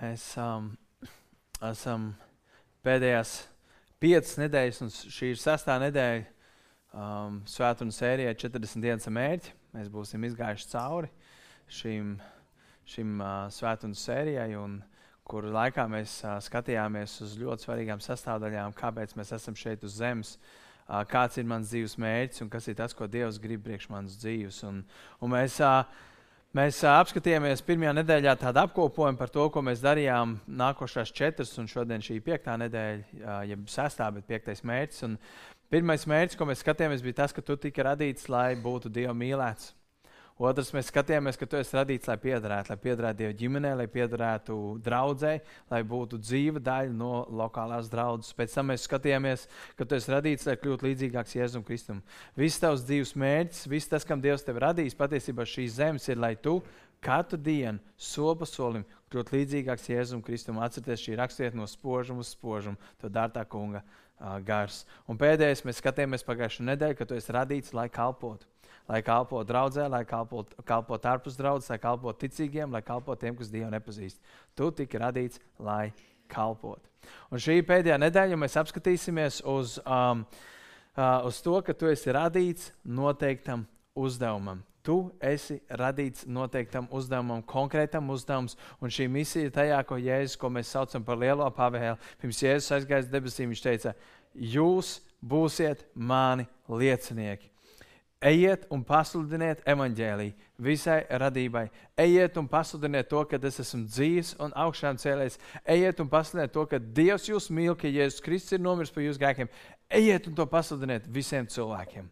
Mēs um, esam pēdējās piecas nedēļas, un šī ir sestā nedēļa um, svētdienas sērijai 40 dienas mērķi. Mēs būsim izgājuši cauri šīm, šīm uh, svētdienas sērijai, un kur laikā mēs uh, skatījāmies uz ļoti svarīgām sastāvdaļām, kāpēc mēs esam šeit uz zemes. Uh, kāds ir mans dzīves mērķis un kas ir tas, ko Dievs grib priekš manas dzīves. Un, un mēs, uh, Mēs apskatījāmies pirmajā nedēļā tādu apkopojumu par to, ko mēs darījām nākošās četras, un šodien šī piektā nedēļa, jeb sestā, bet piektais mērķis. Un pirmais mērķis, ko mēs skatījāmies, bija tas, ka tu tika radīts, lai būtu Dieva mīlēts. Otrs, mēs skatījāmies, ka tu esi radīts, lai piederētu, lai piederētu Dieva ģimenei, lai piederētu draudzēji, lai būtu dzīva daļa no lokālās draudzes. Pēc tam mēs skatījāmies, ka tu esi radīts, lai kļūtu līdzīgāks Jēzum Kristum. Viss tavs dzīves mērķis, viss tas, kam Dievs tevi radījis, patiesībā šīs zemes ir, lai tu katru dienu, soli pa solim, kļūtu līdzīgāks Jēzum Kristum. Atcerieties, šī rakstiet no spožuma uz spožumu, to dārtā kunga uh, gars. Un pēdējais, mēs skatījāmies pagājušajā nedēļā, ka tu esi radīts, lai kalpotu lai kalpotu draudzē, lai kalpotu kalpot ārpus draudzes, lai kalpotu ticīgiem, lai kalpotu tiem, kas Dievu nepazīst. Tu tika radīts, lai kalpotu. Un šī pēdējā nedēļa mēs apskatīsimies uz, um, uh, uz to, ka tu esi radīts noteiktam uzdevumam. Tu esi radīts noteiktam uzdevumam, konkrētam uzdevumam, un šī misija ir tajā, ko Jēzus, ko mēs saucam par lielo pavēlu. Pirms Jēzus aizgāja debesīm, viņš teica, jūs būsiet mani liecinieki. Ejiet un pasludiniet evaņģēlīju visai radībai. Ejiet un pasludiniet to, ka es esmu dzīves un augšām cēlējis. Ejiet un pasludiniet to, ka Dievs jūs mīl, ka Jēzus Kristus ir nomiris par jūsu grēkiem. Ejiet un to pasludiniet visiem cilvēkiem.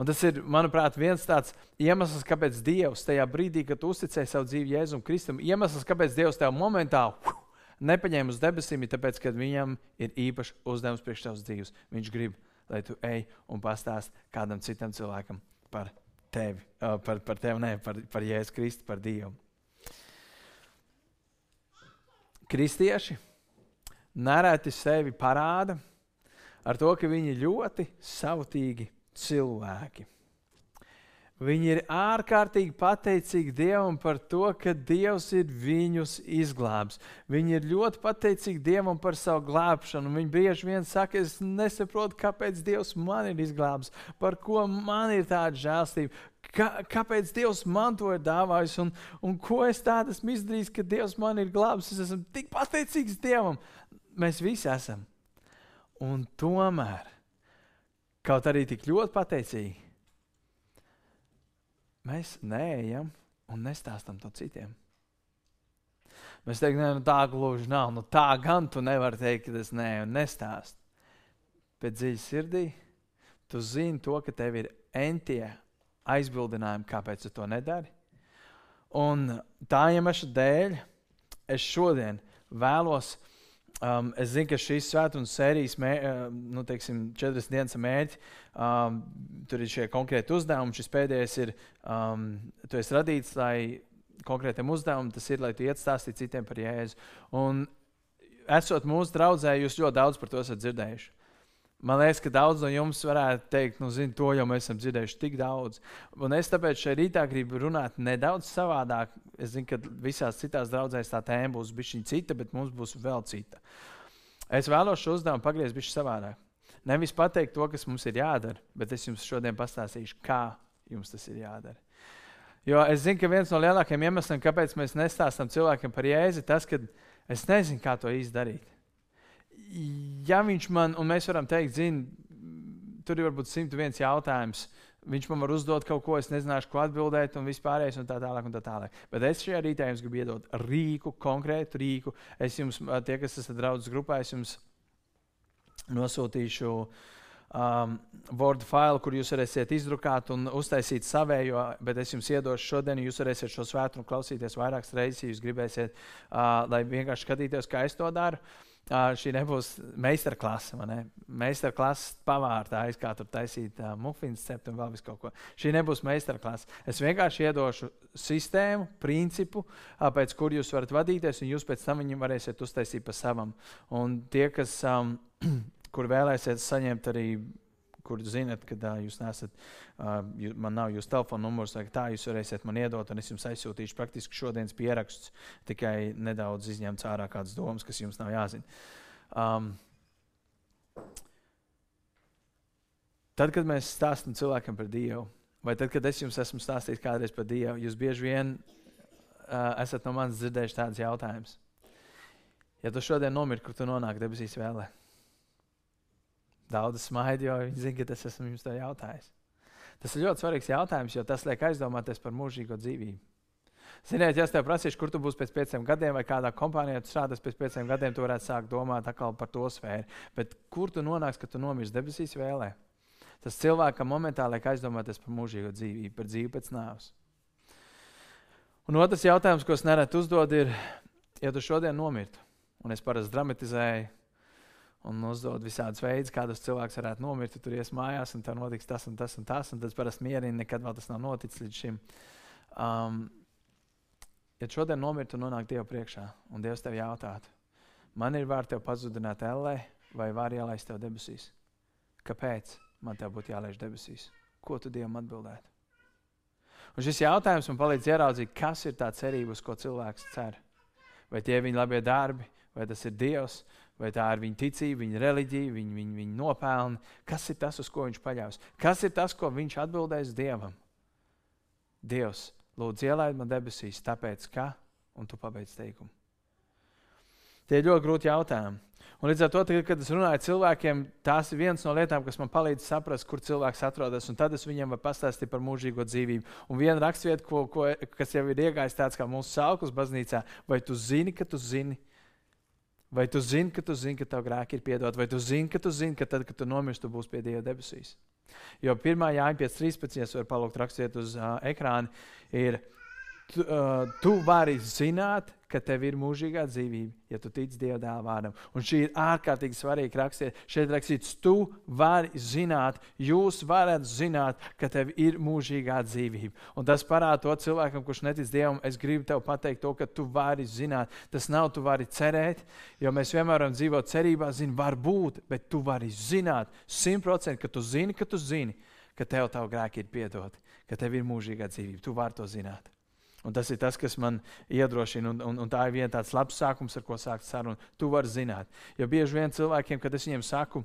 Un tas ir, manuprāt, viens tāds iemesls, kāpēc Dievs tajā brīdī, kad uzticēja savu dzīvi Jēzum Kristum, iemesls, kāpēc Dievs tev momentāli uh, nepaņēma uz debesīm, ir tāpēc, ka viņam ir īpašs uzdevums priekš tavas dzīves. Viņš grib lai tu ej un pastāst kādam citam cilvēkam par tevi, par, par tevi, ne, par, par Jēzu Kristu, par Dievu. Kristieši nereti sevi parāda ar to, ka viņi ļoti savtīgi cilvēki. Viņi ir ārkārtīgi pateicīgi Dievam par to, ka Dievs ir viņus izglābis. Viņi ir ļoti pateicīgi Dievam par savu glābšanu. Viņi bieži vien saka, es nesaprotu, kāpēc Dievs man ir izglābis, par ko man ir tāda žēlstība, kā, kāpēc Dievs man to ir dāvājis un, un ko es tādu esmu izdarījis, ka Dievs man ir glābis. Es esmu tik pateicīgs Dievam. Mēs visi esam. Un tomēr, kaut arī tik ļoti pateicīgi mēs neejam un nestāstam to citiem. Mēs teiktu, nu, tā gluži nav. Nu, tā gan tu nevari teikt, ka es neeju un nestāstu. Bet dziļi sirdī tu zini to, ka tev ir entie aizbildinājumi, kāpēc tu to nedari. Un tā iemesla dēļ es šodien vēlos Um, es zinu, ka šīs svētdienas sērijas mē, nu, teiksim, četras dienas mērķi, um, tur ir šie konkrēti uzdevumi. Šis pēdējais ir, um, tu esi radīts, lai konkrētam uzdevumam tas ir, lai tu iet stāstīt citiem par Jēzu. Un, esot mūsu draudzē, jūs ļoti daudz par to esat dzirdējuši. Man liekas, ka daudz no jums varētu teikt, nu, zini, to jau mēs esam dzirdējuši tik daudz. Un es tāpēc šeit rītā gribu runāt nedaudz savādāk. Es zinu, ka visās citās draudzēs tā tēma būs bijusi cita, bet mums būs vēl cita. Es vēlos šo uzdevumu pagriezt bišķi savādāk. Nevis pateikt to, kas mums ir jādara, bet es jums šodien pastāstīšu, kā jums tas ir jādara. Jo es zinu, ka viens no lielākajiem iemesliem, kāpēc mēs nestāstām cilvēkiem par jēzi, tas, ka es nezinu, kā to izdarīt ja viņš man, un mēs varam teikt, zini, tur ir varbūt 101 jautājums. Viņš man var uzdot kaut ko, es nezināšu, ko atbildēt, un vispārējais, un tā tālāk. Un tā tālāk. Bet es šajā rītā jums gribu iedot rīku, konkrētu rīku. Es jums, tie, kas esat draudzes grupā, es jums nosūtīšu um, Word failu, kur jūs varēsiet izdrukāt un uztaisīt savējo, bet es jums iedošu šodien, jūs varēsiet šo svētdienu klausīties vairākas reizes, ja jūs gribēsiet, uh, lai vienkārši skatīties, kā es to daru. Uh, Uh, šī nebūs meistarklase. Ne? Meistarklases pavārtā aizkā tur taisīt uh, mufins, cept un vēl visu kaut ko. Šī nebūs meistarklase. Es vienkārši iedošu sistēmu, principu, uh, pēc kur jūs varat vadīties, un jūs pēc tam viņu varēsiet uztaisīt pa savam. Un tie, kas, um, kur vēlēsiet saņemt arī kur zinat, ka uh, jūs nesat, jū, man nav jūsu telefona numurs, vai tā jūs varēsiet man iedot, un es jums aizsūtīšu praktiski šodienas pierakstus, tikai nedaudz izņemts ārā kādas domas, kas jums nav jāzina. Um, tad, kad mēs stāstām cilvēkam par Dievu, vai tad, kad es jums esmu stāstījis kādreiz par Dievu, jūs bieži vien uh, esat no manis dzirdējuši tādus jautājumus. Ja tu šodien nomirti, kur tu nonāki debesīs vēlē? Daudz smaida, jo viņi zina, ka es esmu jums to jautājis. Tas ir ļoti svarīgs jautājums, jo tas liek aizdomāties par mūžīgo dzīvību. Ziniet, ja es tev prasīšu, kur tu būsi pēc pieciem gadiem, vai kādā kompānijā tu strādāsi pēc pieciem gadiem, tu varētu sākt domāt par to sfēru. Bet kur tu nonāksi, kad tu nomirsi debesīs vēlē? Tas cilvēkam momentāli liek aizdomāties par mūžīgo dzīvību, par dzīvi pēc nāves. Un otrs jautājums, ko es nereti uzdodu, ir, ja tu šodien nomirtu, un es parasti dramatizēju, un uzdod visādus veidus, kādos cilvēks varētu nomirt. Tu tur ies mājās, un tur notiks tas un tas un tas. Un tas parasti mierina, nekad vēl tas nav noticis līdz šim. Um, ja šodien nomirtu un nonāktu Dievu priekšā, un Dievs tev jautātu, man ir vērts tev pazudināt ellē, vai var ielaist tev debesīs? Kāpēc man te būtu jālaiž debesīs? Ko tu Dievam atbildētu? Un šis jautājums man palīdz ieraudzīt, kas ir tā cerība, uz ko cilvēks cer. Vai tie ir viņa labie darbi, vai tas ir Dievs, vai tā ir viņa ticība, viņa reliģija, viņa, viņa, viņa nopelni. Kas ir tas, uz ko viņš paļaujas? Kas ir tas, ko viņš atbildēs Dievam? Dievs, lūdzu, ielaid man debesīs, tāpēc ka, un tu pabeidz teikumu. Tie ir ļoti grūti jautājumi. Un līdz ar to, tagad, kad es runāju ar cilvēkiem, tās ir viens no lietām, kas man palīdz saprast, kur cilvēks atrodas. Un tad es viņiem varu pastāstīt par mūžīgo dzīvību. Un viena ko, kas jau ir iegājis tāds kā mūsu sauklis baznīcā, vai tu zini, ka tu zini, Vai tu zini, ka tu zini, ka tev grēki ir piedoti, vai tu zini, ka tu zini, ka tad, kad tu nomirsti, tu būsi pie Dieva debesīs? Jo 1. jāņem 5.13. var palūgt rakstiet uz uh, ekrāna, ir tu, uh, tu vari zināt, ka tev ir mūžīgā dzīvība, ja tu tici Dieva dēla vārdam. Un šī ir ārkārtīgi svarīga rakstīt. Šeit rakstīts, tu vari zināt, jūs varat zināt, ka tev ir mūžīgā dzīvība. Un tas parāda to cilvēkam, kurš netic Dievam. Es gribu tev pateikt to, ka tu vari zināt. Tas nav tu vari cerēt, jo mēs vienmēr varam dzīvot cerībā, zini, var būt, bet tu vari zināt simtprocentīgi, ka tu zini, ka tu zini, ka tev tavu grēki ir piedoti, ka tev ir mūžīgā dzīvība. Tu vari to zināt. Un tas ir tas, kas man iedrošina, un, un, un tā ir viena tāds labs sākums, ar ko sākt sarunu. Tu vari zināt. Jo bieži vien cilvēkiem, kad es viņiem saku,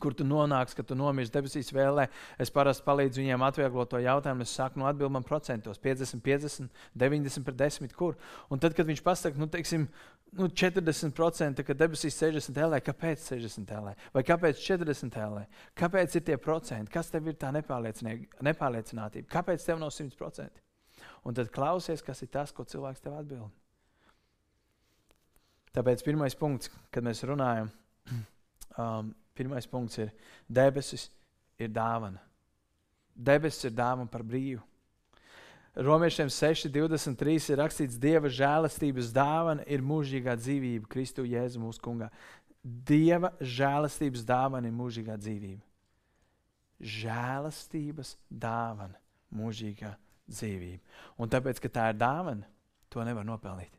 kur tu nonāksi, kad tu nomirsti debesīs vēlē, es parasti palīdzu viņiem atvieglot to jautājumu. Es saku, nu, atbild man procentos, 50, 50, 90 par 10, kur. Un tad, kad viņš pasakā, nu, teiksim, nu, 40%, kad debesīs 60 LE, kāpēc 60 LE? Vai kāpēc 40 LE? Kāpēc ir tie procenti? Kas tev ir tā nepārliecinātība? Kāpēc tev nav 100%? Un tad klausies, kas ir tas, ko cilvēks tev atbild. Tāpēc pirmais punkts, kad mēs runājam, um, pirmais punkts ir debesis ir dāvana. Debesis ir dāvana par brīvu. Romiešiem 6,23 ir rakstīts, Dieva žēlastības dāvana ir mūžīgā dzīvība Kristu Jēzu mūsu kungā. Dieva žēlastības dāvana ir mūžīgā dzīvība. Žēlastības dāvana mūžīgā dzīvība dzīvību. Un tāpēc, ka tā ir dāvana, to nevar nopelnīt.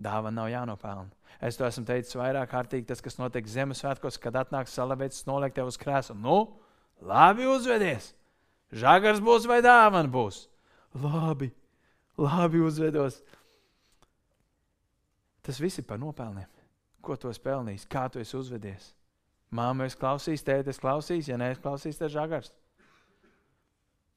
Dāvana nav jānopelna. Es to esmu teicis vairāk kārtīgi. Tas, kas notiek Ziemassvētkos, kad atnāks salavēts, noliek tev uz krēsla. Nu, labi uzvedies! Žagars būs vai dāvana būs? Labi, labi uzvedos. Tas viss ir par nopelniem. Ko tu esi pelnījis, kā tu esi uzvedies? Māma, es klausīšu, tēti, es klausīšu, ja nē, es klausīšu, tad žagars.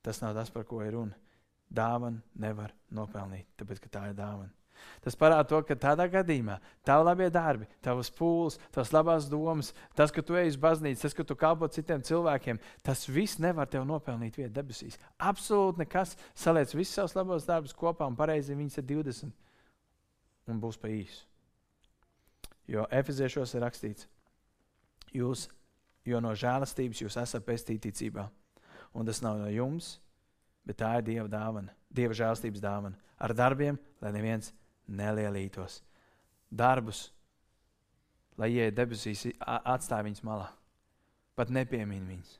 Tas nav tas, par ko ir runa dāvana nevar nopelnīt, tāpēc ka tā ir dāvana. Tas parāda to, ka tādā gadījumā tavi labie darbi, tavas pūles, tavas labās domas, tas, ka tu ej uz baznīcu, tas, ka tu kalpo citiem cilvēkiem, tas viss nevar tev nopelnīt vietu debesīs. Absolūti nekas. Saliec visus savus labos darbus kopā un pareizi viņas ir 20 un būs pa īsu. Jo Efeziešos ir rakstīts, jūs, jo no žēlastības jūs esat pestīti ticībā. Un tas nav no jums, bet tā ir Dieva dāvana, Dieva žēlstības dāvana. Ar darbiem, lai neviens nelielītos. Darbus, lai ieiet debesīs, atstāj viņus malā. Pat nepiemin viņus.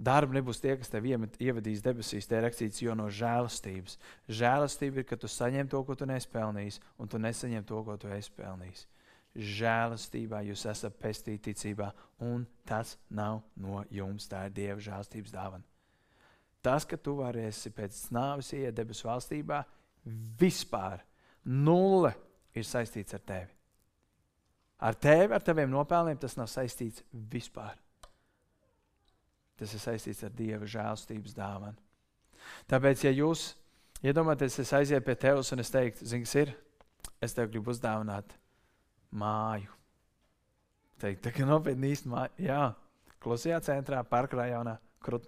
Darbi nebūs tie, kas tev ievadīs debesīs, te ir rakstīts, jo no žēlastības. Žēlastība ir, ka tu saņem to, ko tu nespēlnījis, un tu nesaņem to, ko tu esi pelnījis. žēlastībā jūs esat pestīti ticībā, un tas nav no jums. Tā ir Dieva žēlastības dāvana. Tas, ka tu varēsi pēc nāves iet debesu valstībā, vispār nulle ir saistīts ar tevi. Ar tevi, ar taviem nopelniem tas nav saistīts vispār. Tas ir saistīts ar Dieva žēlstības dāvanu. Tāpēc, ja jūs iedomājaties, es aizietu pie tevis un es teiktu, zini, kas ir, es tev gribu uzdāvināt māju. Teikt, tā kā nopietni māja. Jā, klusajā centrā, parka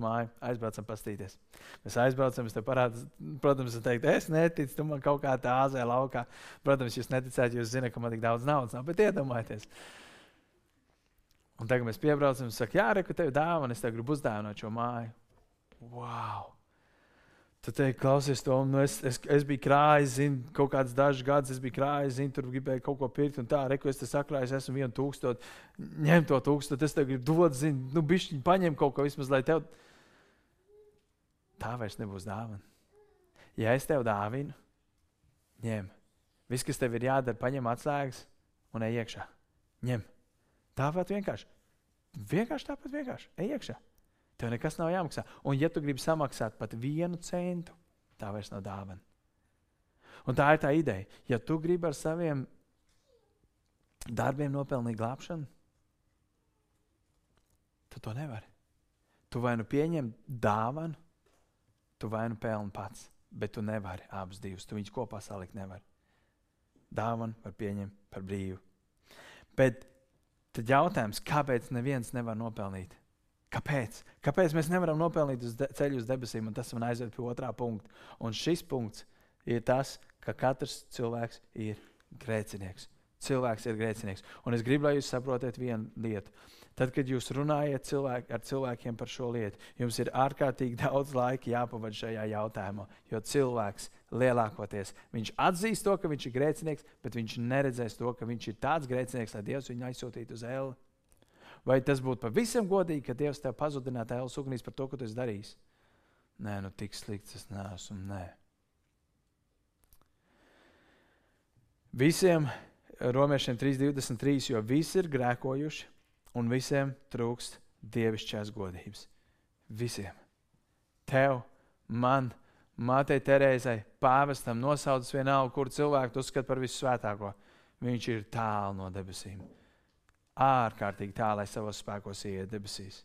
māja. Aizbraucam, pastīties. Mēs aizbraucam, es te parādīju, protams, es teiktu, es neticu, tu man kaut kā tā āzē laukā. Protams, jūs neticāt, jūs zināt, ka man tik daudz naudas nav, bet iedomājieties. Un tagad mēs piebraucam un sakām, jā, reku tev dāvana, es tev gribu uzdāvināt šo māju. Wow! Tad teikt, klausies, to nu es, es, es biju krājis, zinu, kaut kādus dažus gadus es biju krājis, zinu, tur gribēju kaut ko pirkt, un tā, reku, es te sakrāju, esmu vienu tūkstošu, ņem to tūkstošu, es tev gribu dot, zinu, nu, bišķiņ, paņem kaut ko vismaz, lai tev. Tā vairs nebūs dāvana. Ja es tev dāvinu, ņem. Viss, kas tev ir jādara, paņem atslēgas un ej iekšā. Ņem. Tāpat vienkārši. Vienkārši tāpat vienkārši. Ej iekšā. Tev nekas nav jāmaksā. Un, ja tu gribi samaksāt pat vienu centu, tā vairs nav dāvana. Un tā ir tā ideja. Ja tu gribi ar saviem darbiem nopelnīt glābšanu, tad to nevari. Tu vai nu pieņem dāvanu, tu vai nu pelni pats, bet tu nevari abus divus. Tu viņus kopā salikt nevari. Dāvanu var pieņemt par brīvu. Bet tad jautājums, kāpēc neviens nevar nopelnīt? Kāpēc? Kāpēc mēs nevaram nopelnīt uz ceļu uz debesīm? Un tas man aizved pie otrā punkta. Un šis punkts ir tas, ka katrs cilvēks ir grēcinieks. Cilvēks ir grēcinieks. Un es gribu, lai jūs saprotat vienu lietu. Tad, kad jūs runājat cilvēki, ar cilvēkiem par šo lietu, jums ir ārkārtīgi daudz laika jāpavada šajā jautājumā. Jo cilvēks lielākoties viņš atzīs to, ka viņš ir grēcinieks, bet viņš neredzēs to, ka viņš ir tāds grēcinieks, lai Dievs viņu aizsūtītu uz ēlu. Vai tas būtu pavisam godīgi, ka Dievs tev pazudinātu ēlas ugunīs par to, ko tu esi darījis? Nē, nu tik slikts es neesmu. Nē. Visiem romiešiem 3,23, jo visi ir grēkojuši un visiem trūkst dievišķās godības. Visiem. Tev, man, mātei Terēzai, pāvestam nosaucas vienalga, kur cilvēku uzskata par vissvētāko. Viņš ir tālu no debesīm ārkārtīgi tālu, lai savos spēkos ieiet debesīs.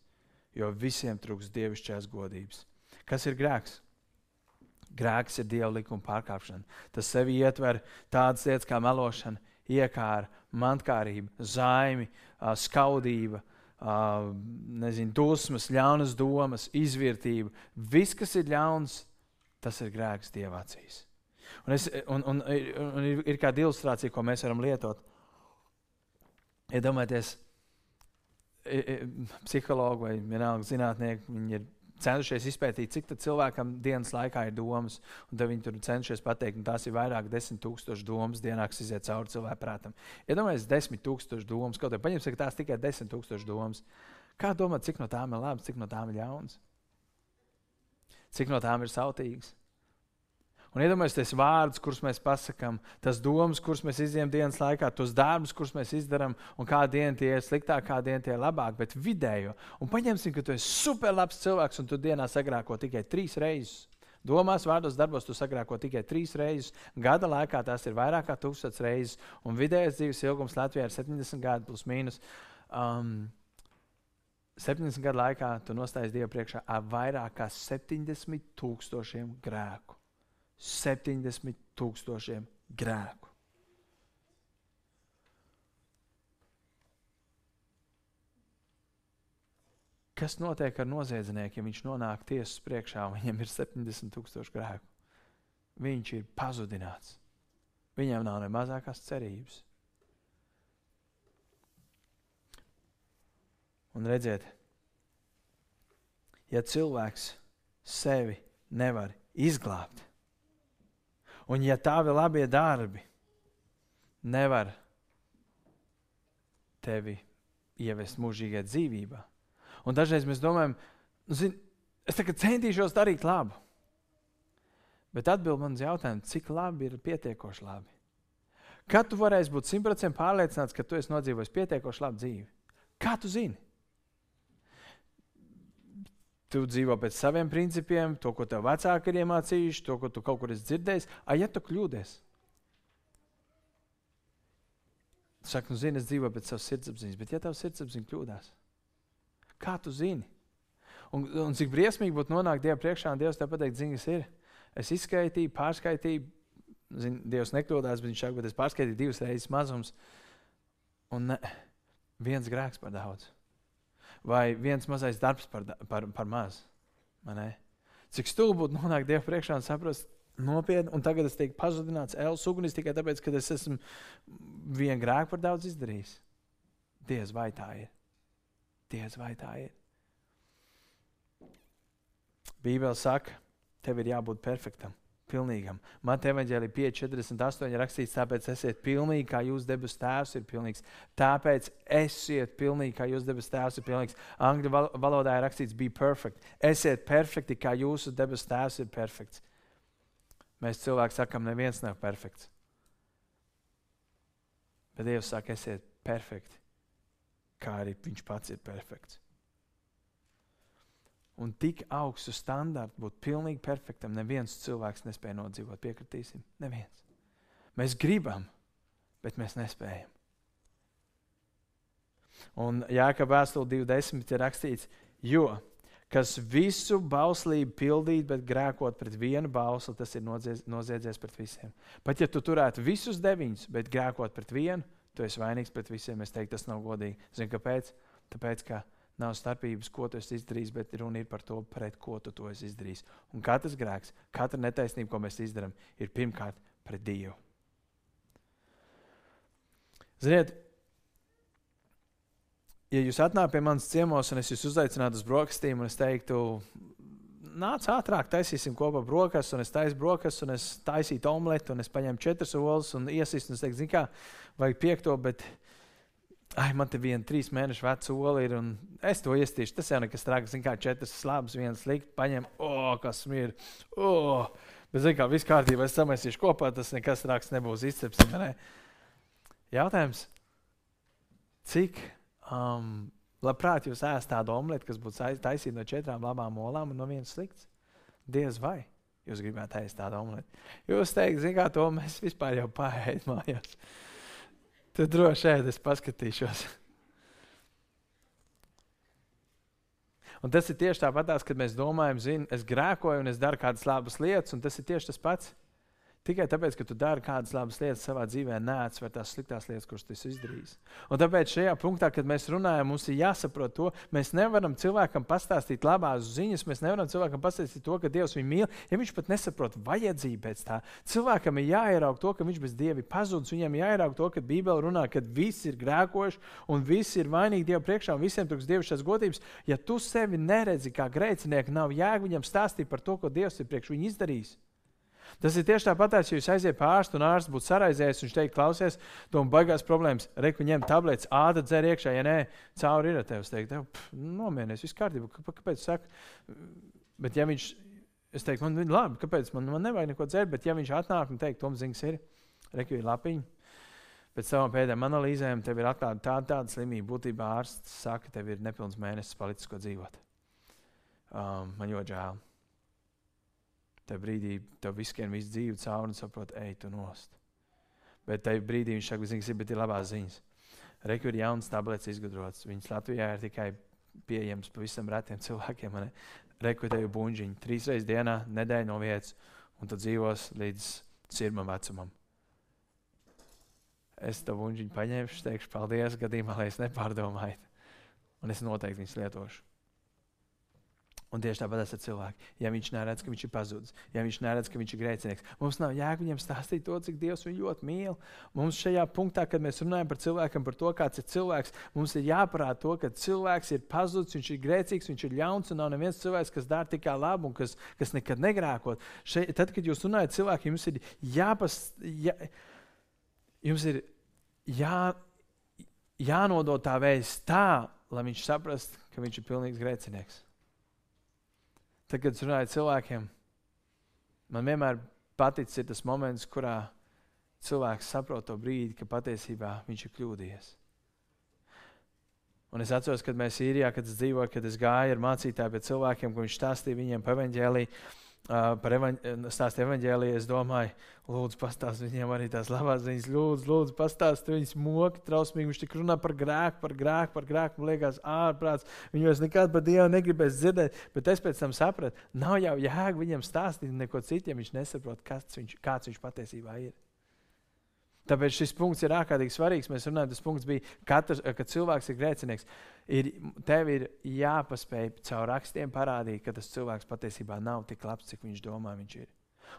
Jo visiem trūks dievišķās godības. Kas ir grēks? Grēks ir dieva likuma pārkāpšana. Tas sevi ietver tādas lietas kā melošana, iekāra, mantkārība, zaimi, skaudība, nezinu, dusmas, ļaunas domas, izvērtība. Viss, kas ir ļauns, tas ir grēks dieva acīs. Un, es, un, un, un, ir, ir kāda ilustrācija, ko mēs varam lietot. Iedomājieties, psihologi vai vienalga zinātnieki, viņi ir centušies izpētīt, cik cilvēkam dienas laikā ir domas. Tad viņi tur cenšas pateikt, ka tās ir vairāk desmit tūkstoši domas dienā, kas iziet cauri cilvēku prātam. Iedomājieties, ja desmit tūkstoši domas, kaut arī paņemsim, ka tās tikai desmit tūkstoši domas. Kā domāt, cik no tām ir labas, cik no tām ir ļaunas? Cik no tām ir sautīgas? Un iedomājieties, vārdus, kurus mēs pasakām, tas domas, kuras mēs izdarām dienas laikā, tos darbus, kurus mēs izdarām, un kādā dienā tie ir sliktāk, kādā dienā tie ir labāk, bet vidējo. Un paņemsim, ka tu esi superlabs cilvēks, un tu dienā sagrāko tikai trīs reizes. Domās, vārdos, darbos tu sagrāko tikai trīs reizes. Gada laikā tās ir vairāk kā tūkstoš reizes, un vidējais dzīves ilgums Latvijā ir 70 gadi plus mīnus. Um, 70 gadu laikā tu nostājies Dievu priekšā ar vairāk kā 70 tūkstošiem grēku. 70 tūkstošiem grēku. Kas notiek ar noziedznieku, ja viņš nonāk tiesas priekšā un viņam ir 70 tūkstoši grēku? Viņš ir pazudināts. Viņam nav ne mazākās cerības. Un redziet, ja cilvēks sevi nevar izglābt, Un ja tavi labie darbi nevar tevi ievest mūžīgā dzīvībā, un dažreiz mēs domājam, nu, zin, es centīšos darīt labu. Bet atbild man uz jautājumu, cik labi ir pietiekoši labi. Kad tu varēsi būt simtprocentīgi pārliecināts, ka tu esi nodzīvojis pietiekoši labu dzīvi? Kā tu zini? Tu dzīvo pēc saviem principiem, to, ko tev vecāki ir iemācījuši, to, ko tu kaut kur esi dzirdējis. A, ja tu kļūdies, tu saki, nu, zini, es dzīvoju pēc savas sirdsapziņas, bet ja tavs sirdsapziņa kļūdās, kā tu zini? Un, un cik briesmīgi būtu nonākt Dievam priekšā, un Dievs te pateikt, zini, kas ir. Es izskaitīju, pārskaitīju, zini, Dievs nekļūdās, bet viņš saka, bet es pārskaitīju divas reizes mazums, un ne, viens grēks par daudz vai viens mazais darbs par, par, par maz. Cik stulbi būtu nonākt Dieva priekšā un saprast, nopietni, un tagad es tiku pazudināts Ēlas ugunis tikai tāpēc, ka es esmu vienu grēku par daudz izdarījis. Diez vai tā ir? Diez vai tā ir? Bībele saka, tev ir jābūt perfektam pilnīgam. Mateja evanģēlī 5,48 rakstīts, tāpēc esiet pilnīgi, kā jūs debesu tēvs ir pilnīgs. Tāpēc esiet pilnīgi, kā jūs debesu tēvs ir pilnīgs. Angļu valodā ir rakstīts, be perfect. Esiet perfekti, kā jūsu debesu tēvs ir perfekts. Mēs cilvēki sakam, neviens nav perfekts. Bet Dievs saka, esiet perfekti, kā arī Viņš pats ir perfekts un tik augstu standartu būt pilnīgi perfektam, neviens cilvēks nespēja nodzīvot. Piekritīsim, neviens. Mēs gribam, bet mēs nespējam. Un Jāka vēstule 2.10 ir rakstīts, jo kas visu bauslību pildīt, bet grēkot pret vienu bausli, tas ir noziedz, noziedzies pret visiem. Pat ja tu turētu visus deviņus, bet grēkot pret vienu, tu esi vainīgs pret visiem. Es teiktu, tas nav godīgi. Zini, kāpēc? Tāpēc, ka Nav starpības, ko tu esi izdarījis, bet runa ir par to, pret ko tu to esi izdarījis. Un katrs grēks, katra netaisnība, ko mēs izdarām, ir pirmkārt pret Dievu. Ziniet, ja jūs atnākat pie manas ciemos un es jūs uzaicinātu uz brokastīm, un es teiktu, nāc ātrāk, taisīsim kopā brokastis, un es taisu brokastis, un es taisītu omleti, un es paņēmu četras olas un iesīstu, un es teiktu, zini kā, vajag piekto, bet Ai, man te viena trīs mēnešu veca ola ir, un es to iestīšu. Tas jau nekas traks, kā četras slāpes, viens slikti paņem, oh, kas ir. Oh. Bet, zināmā mērā, viss kārtībā, es samēsīšu kopā, tas nekas traks nebūs izcepts. Ne? Jautājums, cik um, labprāt jūs ēst tādu omleti, kas būtu taisīta no četrām labām olām un no vienas slikts? Diez vai jūs gribētu ēst tādu omleti? Jūs teikt, zināmā mērā, to mēs vispār jau pārējām mājās. Tad droši vien es paskatīšos. Un tas ir tieši tāpat, kad mēs domājam, zini, es grēkoju un es daru kādas labas lietas, un tas ir tieši tas pats. Tikai tāpēc, ka tu dari kādas labas lietas savā dzīvē, neatsver tās sliktās lietas, kuras tu esi izdarījis. Un tāpēc šajā punktā, kad mēs runājam, mums ir jāsaprot to, mēs nevaram cilvēkam pastāstīt labās ziņas, mēs nevaram cilvēkam pastāstīt to, ka Dievs viņu mīl, ja viņš pat nesaprot vajadzību pēc tā. Cilvēkam ir jāierauga to, ka viņš bez Dieva ir pazudis, viņam jāierauga to, ka Bībele runā, ka visi ir grēkojuši un visi ir vainīgi Dieva priekšā un visiem trūks dievišķās godības. Ja tu sevi neredzi kā grēcinieku, nav jēga viņam stāstīt par to, ko Dievs ir priekš viņu izdarījis. Tas ir tieši tāpat, ja jūs aiziet pie ārsta un ārsts būtu saraizējis viņš teikt, klausies, man baigās problēmas, reku ņem tabletes, āda dzer iekšā, ja nē, cauri ir ar tevi. Es teiktu, nomierinies, viss kārtībā, kāpēc saka? Bet ja viņš, es teiktu, man labi, kāpēc man, man nevajag neko dzert, bet ja viņš atnāk un teikt, Tom Zings ir, reku ir lapiņa. Pēc savām pēdējām analīzēm tev ir atklāta tāda, tāda slimība. Būtībā ārsts saka, tev ir nepilns mēnesis palicis, ko dzīvot. Um, man ļoti žēl. Tajā brīdī tev visiem viss dzīve cauri un saprot, ej, tu nost. Bet tajā brīdī viņš saka, zini, bet ir labās ziņas. Rekur ir jauns tabletes izgudrots. Viņas Latvijā ir tikai pieejams pavisam retiem cilvēkiem. Ir buļģiņi. Trīs reizes dienā, nedēļa no vietas, un tu dzīvos līdz sirmam vecumam. Es to buļģiņu paņemšu, teikšu paldies gadījumā, lai es nepārdomāju. Un es noteikti viņus lietošu. Un tieši tāpat ar cilvēku. Ja viņš neredz, ka viņš ir pazudis, ja viņš neredz, ka viņš ir grēcinieks, mums nav jēga viņam stāstīt to, cik Dievs viņu ļoti mīl. Mums šajā punktā, kad mēs runājam par cilvēku, par to, kāds ir cilvēks, mums ir jāparāda to, ka cilvēks ir pazudis, viņš ir grēcīgs, viņš ir ļauns un nav neviens cilvēks, kas dara tikai labu un kas, kas nekad negrēkot. Šeit, tad, kad jūs runājat cilvēkiem, jums ir jāpas, jā, jums ir jā, jānodod tā vēsts tā, lai viņš saprastu, ka viņš ir pilnīgs grēcinieks. Tad, kad es runāju cilvēkiem, man vienmēr paticis tas moments, kurā cilvēks saprot to brīdi, ka patiesībā viņš ir kļūdījies. Un es atceros, kad mēs īrijā, kad es dzīvoju, kad es gāju ar mācītāju pie cilvēkiem, viņš stāstīja viņiem par evaņģēliju. Par stāstu evaņģēliju, es domāju, lūdzu, pastāstiet viņiem arī tās labās ziņas. Lūdzu, lūdzu pastāstiet viņas moki, trausmīgi. Viņš tik runā par grēku, par grēku, par grēku. Man liekas, ārprāts. Viņi vairs nekad par Dievu negribēs dzirdēt. Bet es pēc tam sapratu, nav jau jēga viņam stāstīt neko citu, ja viņš nesaprot, kas viņš, kāds viņš patiesībā ir. Tāpēc šis punkts ir ārkārtīgi svarīgs. Mēs runājam, tas punkts bija, katrs, ka cilvēks ir grēcinieks. Ir, tev ir jāpaspēj caur rakstiem parādīt, ka tas cilvēks patiesībā nav tik labs, cik viņš domā, viņš ir.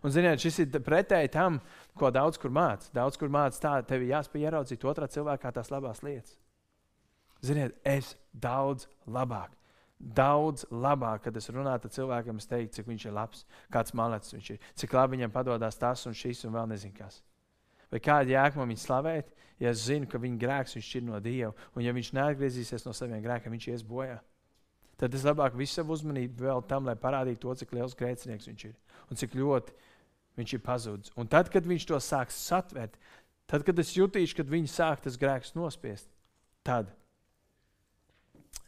Un, ziniet, šis ir pretēji tam, ko daudz kur mācās. Daudz kur mācās tā, tev ir jāspēj ieraudzīt otrā cilvēkā tās labās lietas. Ziniet, es daudz labāk. Daudz labāk, kad es runāju ar cilvēkiem, es teiktu, cik viņš ir labs, kāds malecis viņš ir, cik labi viņam padodas tas un šis un vēl nezinu kas. Vai kāda jēga man viņu slavēt, ja es zinu, ka viņa grēks viņš ir no Dieva, un ja viņš neatgriezīsies no saviem grēkiem, viņš ies bojā. Tad es labāk visu savu uzmanību vēl tam, lai parādītu to, cik liels grēcinieks viņš ir un cik ļoti viņš ir pazudis. Un tad, kad viņš to sāks satvert, tad, kad es jutīšu, kad viņi sāk tas grēks nospiest, tad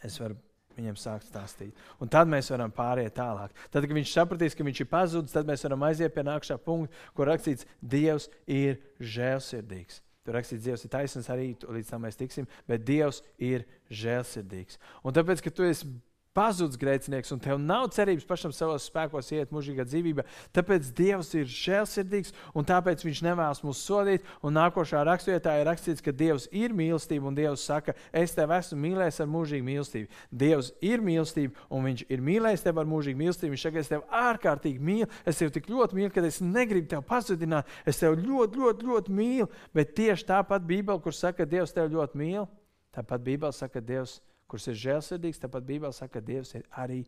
es varu viņam sākt stāstīt. Un tad mēs varam pāriet tālāk. Tad, kad viņš sapratīs, ka viņš ir pazudis, tad mēs varam aiziet pie nākamā punkta, kur rakstīts, Dievs ir žēlsirdīgs. Tur rakstīts, Dievs ir taisnīgs arī, līdz tam mēs tiksim, bet Dievs ir žēlsirdīgs. Un tāpēc, ka tu esi pazudis grēcinieks, un tev nav cerības pašam savos spēkos iet mūžīgā dzīvībā. Tāpēc Dievs ir žēlsirdīgs, un tāpēc Viņš nevēlas mūs sodīt. Un nākošā raksturvietā ir rakstīts, ka Dievs ir mīlestība, un Dievs saka, es tevi esmu mīlējis ar mūžīgu mīlestību. Dievs ir mīlestība, un Viņš ir mīlējis tevi ar mūžīgu mīlestību. Viņš saka, es tevi ārkārtīgi mīlu, es tevi tik ļoti mīlu, ka es negribu tevi pazudināt. Es tevi ļoti, ļoti, ļoti mīlu. Bet tieši tāpat Bībele, kur saka, Dievs tevi ļoti mīl, tāpat Bībele saka, Dievs kurš ir žēlsirdīgs, tāpat Bībelē saka, ka Dievs ir arī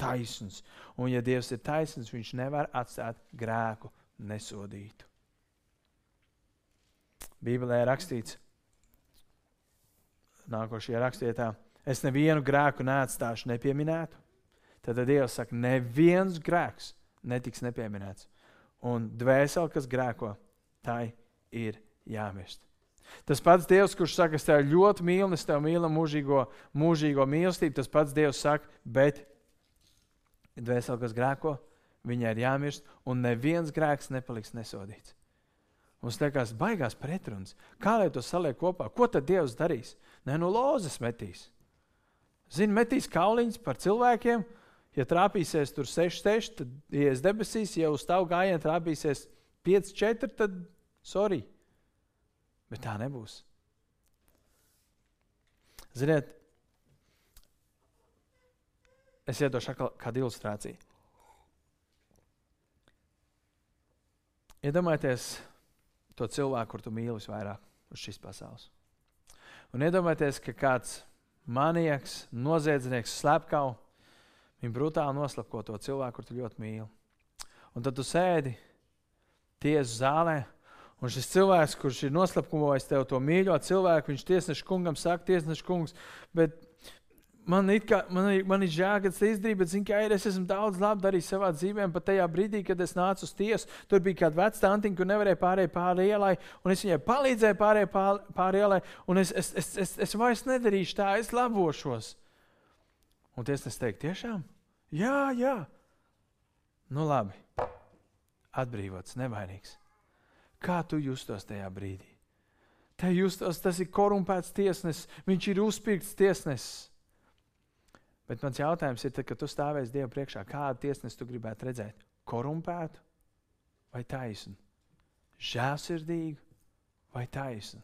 taisns. Un, ja Dievs ir taisns, viņš nevar atstāt grēku nesodītu. Bībelē ir rakstīts, nākošajā rakstvietā, es nevienu grēku neatstāšu nepieminētu. Tad Dievs saka, neviens grēks netiks nepieminēts. Un dvēseli, kas grēko, tai ir jāmirst. Tas pats Dievs, kurš saka, es tevi ļoti mīlu, es tevi mīlu mūžīgo, mūžīgo mīlestību, tas pats Dievs saka, bet dvēseli, kas grēko, viņai ir jāmirst, un neviens grēks nepaliks nesodīts. Mums liekas, baigās pretruns. Kā lai to saliek kopā? Ko tad Dievs darīs? Nē, no lozes metīs. Zini, metīs kauliņus par cilvēkiem. Ja trāpīsies tur 6, 6, tad ies debesīs, ja uz tavu gājienu trāpīsies 5, 4, tad sorry. Bet tā nebūs. Ziniet, es iedošu kādu ilustrāciju. Iedomājieties to cilvēku, kur tu mīli visvairāk uz šīs pasaules. Un iedomājieties, ka kāds manieks, noziedznieks, slepkavs, viņa brutāli noslapko to cilvēku, kur tu ļoti mīli. Un tad tu sēdi tiesu zālē Un šis cilvēks, kurš ir noslapkavojis tev to mīļo cilvēku, viņš tiesneša kungam saka, tiesneša kungs, bet man, kā, man, ir, man ir žēl, ka tas izdarīja, bet zinu, ka ir, es esmu daudz labi darījis savā dzīvē. Pat tajā brīdī, kad es nācu uz tiesu, tur bija kāda vecā antiņa, kur nevarēja pārēt pāri ielai, un es viņai palīdzēju pārēt pāri, ielai, un es, es, es, es, es vairs nedarīšu tā, es labošos. Un tiesnesis teikt, tiešām? Jā, jā. Nu labi, atbrīvots, nevainīgs. Kā tu justos tajā brīdī? Te justos, tas ir korumpēts tiesnesis, viņš ir uzpirkts tiesnesis. Bet mans jautājums ir, tad, kad tu stāvēsi Dieva priekšā, kādu tiesnesi tu gribētu redzēt? Korumpētu vai taisnu? Žēlsirdīgu vai taisnu?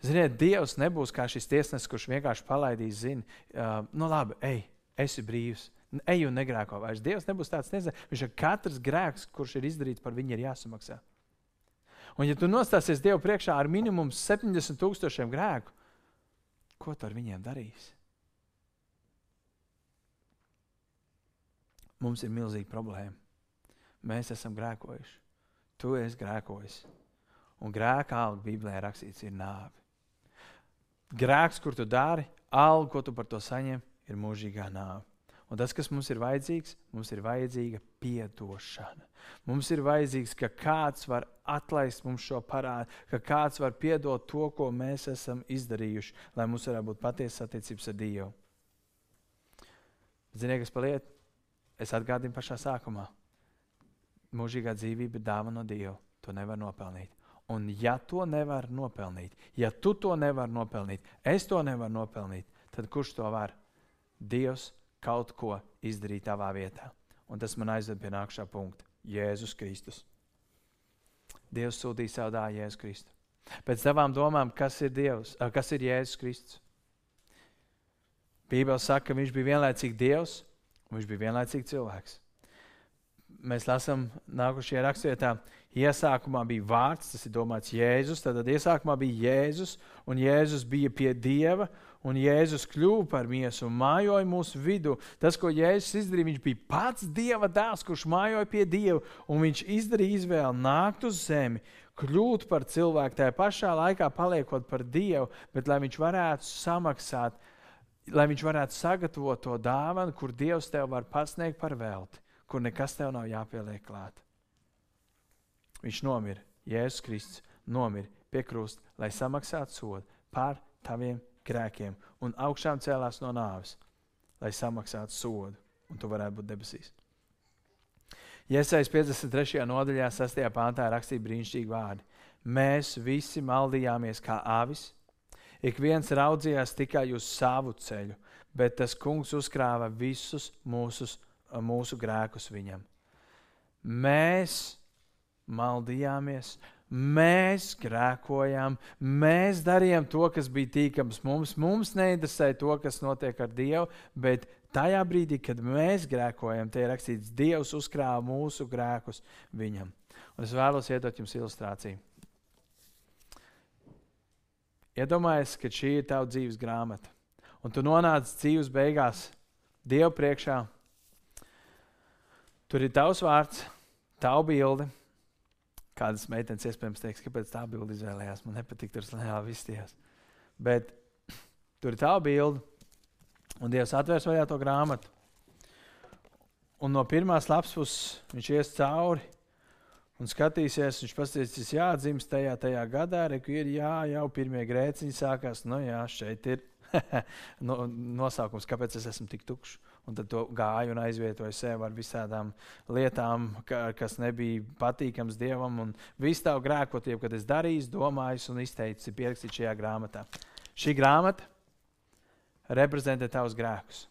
Ziniet, Dievs nebūs kā šis tiesnesis, kurš vienkārši palaidīs, zina, uh, nu labi, ej, esi brīvs. Ej un negrēko vairs. Dievs nebūs tāds nezinu. Viņš ir katrs grēks, kurš ir izdarīts, par viņu ir jāsamaksā. Un, ja tu nostāsies Dievu priekšā ar minimumu 70 tūkstošiem grēku, ko tu ar viņiem darīsi? Mums ir milzīga problēma. Mēs esam grēkojuši. Tu esi grēkojis. Un grēka alga Bībelē rakstīts ir nāve. Grēks, kur tu dari, alga, ko tu par to saņem, ir mūžīgā nāve. Un tas, kas mums ir vajadzīgs, mums ir vajadzīga atdošana. Mums ir vajadzīgs, ka kāds var atlaist mums šo parādu, ka kāds var piedot to, ko mēs esam izdarījuši, lai mums varētu būt patiesas attiecības ar Dievu. Ziniet, kas paliek? Es atgādinu pašā sākumā. Mūžīgā dzīvība ir dāvana no Dieva. To nevar nopelnīt. Un, ja to nevar nopelnīt, ja tu to nevari nopelnīt, es to nevaru nopelnīt, tad kurš to var? Dievs kaut ko izdarīt tavā vietā. Un tas man aizved pie nākamā punkta - Jēzus Kristus. Dievs sūtīja savu dēlu Jēzu Kristu. Pēc tavām domām, kas ir Dievs, kas ir Jēzus Kristus? Bībele saka, ka viņš bija vienlaicīgi Dievs un viņš bija vienlaicīgi cilvēks. Mēs lasām nākošajā rakstvietā, iesākumā bija vārds, tas ir domāts Jēzus. Tad iesākumā bija Jēzus, un Jēzus bija pie Dieva, un Jēzus kļuva par miesu un mājoja mūsu vidū. Tas, ko Jēzus izdarīja, viņš bija pats Dieva dēls, kurš mājoja pie Dieva, un viņš izdarīja izvēli nākt uz zemi, kļūt par cilvēku, tajā pašā laikā paliekot par Dievu, bet lai viņš varētu samaksāt, lai viņš varētu sagatavot to dāvanu, kur Dievs tev var pasniegt par velti, kur nekas tev nav jāpieliek klāt. Viņš nomira, Jēzus Kristus nomira pie krusta, lai samaksātu sodu par taviem grēkiem un augšām cēlās no nāves, lai samaksātu sodu, un tu varētu būt debesīs. Iesaistīt 53. nodaļā, 6. pāntā rakstīja brīnišķīgi vārdi. Mēs visi maldījāmies kā avis, ik viens raudzījās tikai uz savu ceļu, bet tas kungs uzkrāja visus mūsu, mūsu grēkus viņam. Mēs maldījāmies, Mēs grēkojām, mēs darījām to, kas bija tīkams mums. Mums neinteresē to, kas notiek ar Dievu, bet tajā brīdī, kad mēs grēkojam, tie ir rakstīts, Dievs uzkrāja mūsu grēkus viņam. Un es vēlos iedot jums ilustrāciju. Iedomājieties, ka šī ir tava dzīves grāmata, un tu nonāc dzīves beigās Dievu priekšā. Tur ir tavs vārds, tava bilde Kādas meitenes iespējams teiks, kāpēc tā bilde izvēlējās. Man nepatīk tur slēgā izties. Bet tur ir tā bilde, un Dievs atvērs vaļā to grāmatu. Un no pirmās lapas puses viņš ies cauri un skatīsies. Viņš pasties, jāatzīst tajā, tajā gadā, re, ir jā, jau pirmie grēciņi sākās. Nu, jā, šeit ir no, nosaukums, kāpēc es esmu tik tukšs un tad to gāju un aizvietoju sev ar visādām lietām, ka, kas nebija patīkams dievam. Un visu tavu grēkotību, kad es darīju, domāju un izteicu, ir pierakstīts šajā grāmatā. Šī grāmata reprezentē tavus grēkus.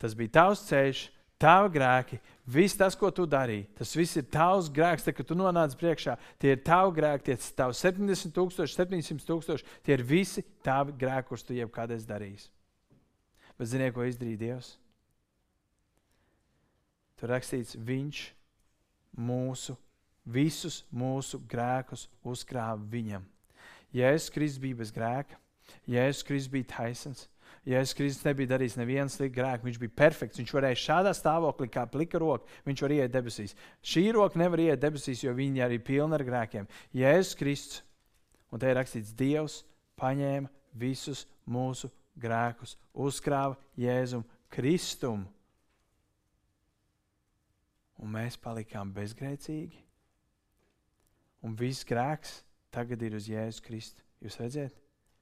Tas bija tavs ceļš, tavi grēki, viss tas, ko tu darīji. Tas viss ir tavs grēks, tad, kad tu nonāc priekšā. Tie ir tavi grēki, tie ir tavi 70, 000, 700 tūkstoši. Tie ir visi tavi grēki, kurus tu jebkad esi darījis. Bet ziniet, ko izdarīja Dievs? Tur rakstīts, Viņš mūsu, visus mūsu grēkus uzkrāja viņam. Jēzus Kristus bija bez grēka, Jēzus Kristus bija taisns. Jēzus Kristus nebija darījis nevienu sliktu grēku. Viņš bija perfekts. Viņš varēja šādā stāvoklī, kā plika roka, viņš var iet debesīs. Šī roka nevar iet debesīs, jo viņa arī ir pilna ar grēkiem. Jēzus Kristus, un te ir rakstīts, Dievs paņēma visus mūsu grēkus uzkrāva Jēzum Kristum. Un mēs palikām bezgrēcīgi. Un viss grēks tagad ir uz Jēzus Kristu. Jūs redzat,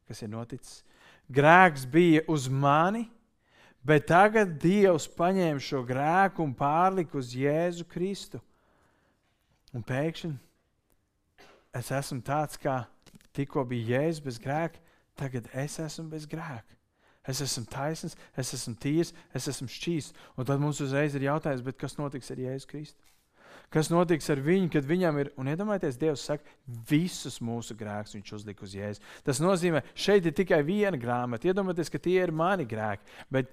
kas ir noticis? Grēks bija uz mani, bet tagad Dievs paņēma šo grēku un pārlika uz Jēzu Kristu. Un pēkšņi es esmu tāds, kā tikko bija Jēzus bez grēka, tagad es esmu bez grēka. Es esmu taisns, es esmu tīrs, es esmu šķīsts. Un tad mums uzreiz ir jautājums, kas notiks ar Jēzu Kristu? Kas notiks ar viņu, kad viņam ir, un iedomājieties, Dievs saka, visus mūsu grēkus viņš uzlika uz Jēzu. Tas nozīmē, šeit ir tikai viena grāmata. Iedomājieties, ka tie ir mani grēki. Bet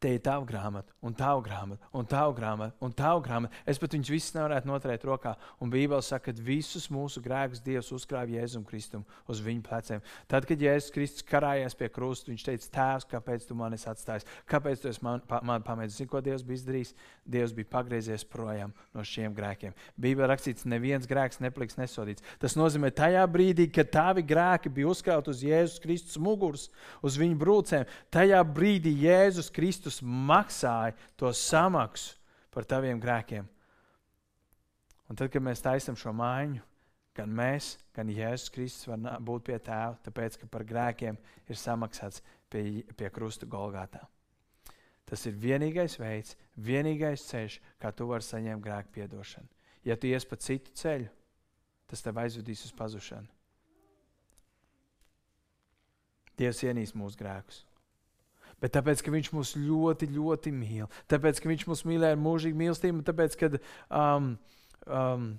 te ir tava grāmata, un tava grāmata, un tava grāmata, un tava grāmata. Es pat viņus visus nevarētu noturēt rokā. Un Bībele saka, ka visus mūsu grēkus Dievs uzkrāja Jēzum Kristum uz viņu pleciem. Tad, kad Jēzus Kristus karājās pie krusta, viņš teica, Tēvs, kāpēc tu mani atstājis? Kāpēc tu man, pa, man pametis? Zini, ko Dievs bija izdarījis? Dievs bija pagriezies projām no šiem grēkiem. Bībelē rakstīts, neviens grēks nepaliks nesodīts. Tas nozīmē, tajā brīdī, kad tavi grēki bija uzkrauti uz Jēzus Kristus muguras, uz viņa brūcēm, tajā brīdī Jēzus Kristus Kristus maksāja to samaksu par taviem grēkiem. Un tad, kad mēs taisām šo maiņu, gan mēs, gan Jēzus Kristus var būt pie tēva, tāpēc, ka par grēkiem ir samaksāts pie, pie krusta Golgātā. Tas ir vienīgais veids, vienīgais ceļš, kā tu vari saņemt grēku piedošanu. Ja tu ies pa citu ceļu, tas tev aizvedīs uz pazušanu. Dievs ienīst mūsu grēkus bet tāpēc, ka Viņš mūs ļoti, ļoti mīl. Tāpēc, ka Viņš mūs mīlēja ar mūžīgu mīlestību, tāpēc, ka um, um,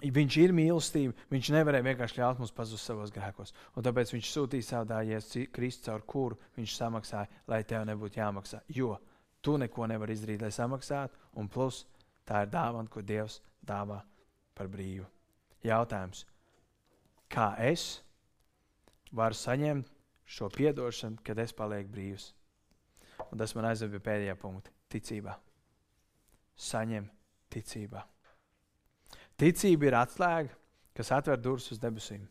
Viņš ir mīlestība. Viņš nevarēja vienkārši ļaut mums pazust savos grēkos. Un tāpēc Viņš sūtīja savu dēlu, Kristu, caur kuru Viņš samaksāja, lai tev nebūtu jāmaksā. Jo tu neko nevari izdarīt, lai samaksātu, un plus tā ir dāvana, ko Dievs dāvā par brīvu. Jautājums, kā es varu saņemt šo atdošanu, kad es palieku brīvs. Un tas man aizved pie pēdējā punkta - ticībā. Saņem ticībā. Ticība ir atslēga, kas atver durvis uz debesīm.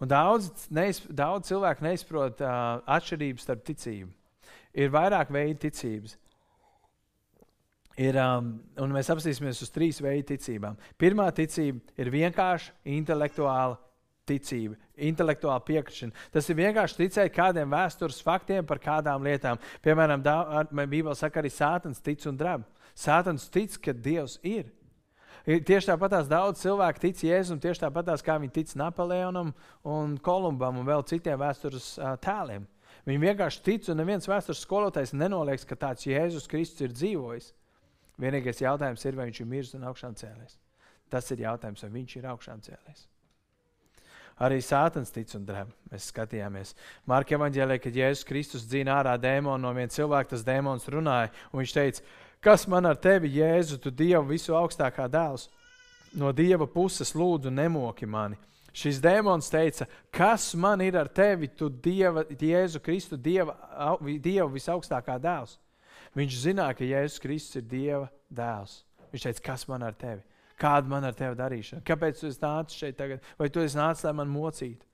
Un daudz, neiz, daudz cilvēku neizprot uh, atšķirības starp ticību. Ir vairāk veidu ticības. Ir, um, un mēs apstāsimies uz trīs veidu ticībām. Pirmā ticība ir vienkārša intelektuāla ticība, intelektuāla piekrišana. Tas ir vienkārši ticēt kādiem vēstures faktiem par kādām lietām. Piemēram, Bībelē saka, arī Sātans tic un drēb. Sātans tic, ka Dievs ir. Tieši tāpat daudz cilvēku tic Jēzum, tieši tāpat kā viņi tic Napoleonam un Kolumbam un vēl citiem vēstures tēliem. Viņi vienkārši tic, un neviens vēstures skolotājs nenoliedz, ka tāds Jēzus Kristus ir dzīvojis. Vienīgais jautājums ir, vai viņš ir miris un augšām cēlies. Tas ir jautājums, vai viņš ir augšām cēlies. Arī Sātans tic un drēb. Mēs skatījāmies. Marka evanģēlē, kad Jēzus Kristus dzīvo ārā dēmonu no viena cilvēka, tas dēmons runāja. Viņš teica, kas man ar tevi, Jēzu, tu Dievu visu augstākā dēls? No Dieva puses lūdzu, nemoki mani. Šis dēmons teica, kas man ir ar tevi, tu Dieva, Jēzu Kristu, Dieva, Dieva visaugstākā dēls? Viņš zināja, ka Jēzus Kristus ir Dieva dēls. Viņš teica, kas man ar tevi? Kāda man ar tevi darīšana? Kāpēc tu nācis šeit tagad? Vai tu esi nācis, lai man mocītu?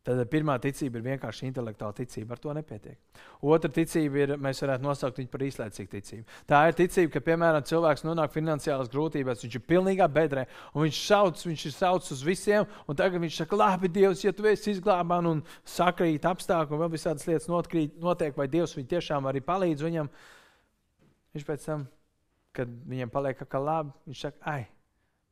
Tad pirmā ticība ir vienkārši intelektuāla ticība. Ar to nepietiek. Otra ticība ir, mēs varētu nosaukt viņu par īslaicīgu ticību. Tā ir ticība, ka, piemēram, cilvēks nonāk finansiālās grūtībās, viņš ir pilnīgā bedrē, un viņš sauc, viņš ir sauc uz visiem, un tagad viņš saka, labi, Dievs, ja tu esi izglābts, un sakrīt apstākļi, un vēl visādas lietas notkrīt, notiek, vai Dievs viņam tiešām arī palīdz viņam. Viņš pēc tam kad viņam paliek kā labi, viņš saka, ai,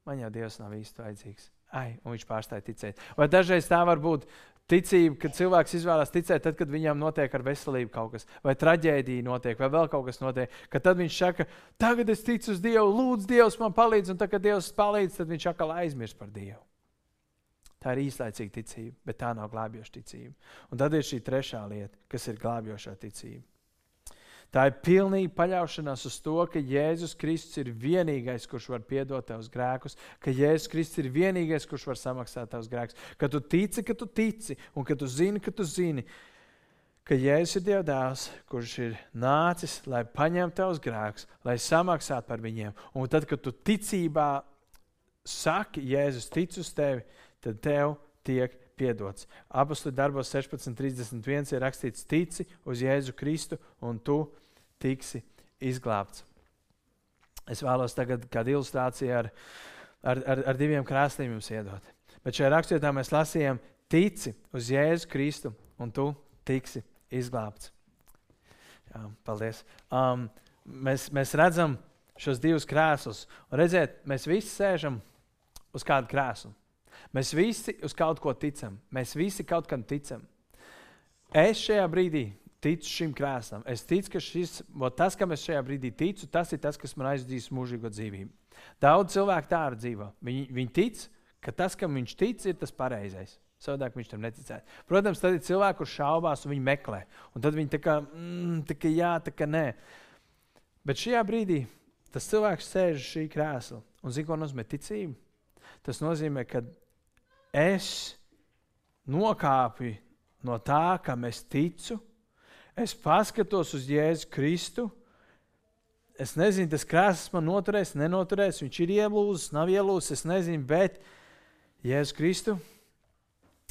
man jau Dievs nav īsti vajadzīgs. Ai, un viņš pārstāja ticēt. Vai dažreiz tā var būt ticība, kad cilvēks izvēlas ticēt, tad, kad viņam notiek ar veselību kaut kas, vai traģēdija notiek, vai vēl kaut kas notiek. Tad viņš saka, tagad es ticu uz Dievu, lūdzu, Dievs man palīdz, un tad, kad Dievs palīdz, tad viņš atkal aizmirst par Dievu. Tā ir īslaicīga ticība, bet tā nav glābjoša ticība. Un tad ir šī trešā lieta, kas ir glābjošā ticība. Tā ir pilnīga paļaušanās uz to, ka Jēzus Kristus ir vienīgais, kurš var piedot tavus grēkus, ka Jēzus Kristus ir vienīgais, kurš var samaksāt tavus grēkus. Ka tu tici, ka tu tici, un ka tu zini, ka tu zini, ka Jēzus ir Dieva dēls, kurš ir nācis, lai paņemtu tavus grēkus, lai samaksātu par viņiem. Un tad, kad tu ticībā saki, Jēzus tic uz tevi, tad tev tiek piedots. Apostoli darbos 16.31 ir rakstīts: Tici uz Jēzu Kristu, un tu tiksi izglābts. Es vēlos tagad kādu ilustrāciju ar, ar, ar, ar diviem krāsniem jums iedot. Bet šajā rakstvietā mēs lasījām: Tici uz Jēzu Kristu, un tu tiksi izglābts. Jā, paldies. Um, mēs, mēs redzam šos divus krēslus, un redziet, mēs visi sēžam uz kādu krēslu. Mēs visi uz kaut ko ticam. Mēs visi kaut kam ticam. Es šajā brīdī ticu šim krēslam. Es ticu, ka šis, tas, kam es šajā brīdī ticu, tas ir tas, kas man aizdīs mūžīgo dzīvību. Daudz cilvēku tā arī dzīvo. Viņi, viņi tic, ka tas, kam viņš tic, ir tas pareizais. Savādāk viņš tam neticētu. Protams, tad ir cilvēki, kurš šaubās un viņi meklē. Un tad viņi tā kā, mm, tā kā jā, tā kā nē. Bet šajā brīdī tas cilvēks sēž uz šī krēsla un zina, ko nozīmē ticība. Tas nozīmē, ka es nokāpu no tā, kam es ticu, es paskatos uz Jēzu Kristu. Es nezinu, tas krēsls man noturēs, nenoturēs, viņš ir ielūzis, nav ielūzis, es nezinu, bet Jēzu Kristu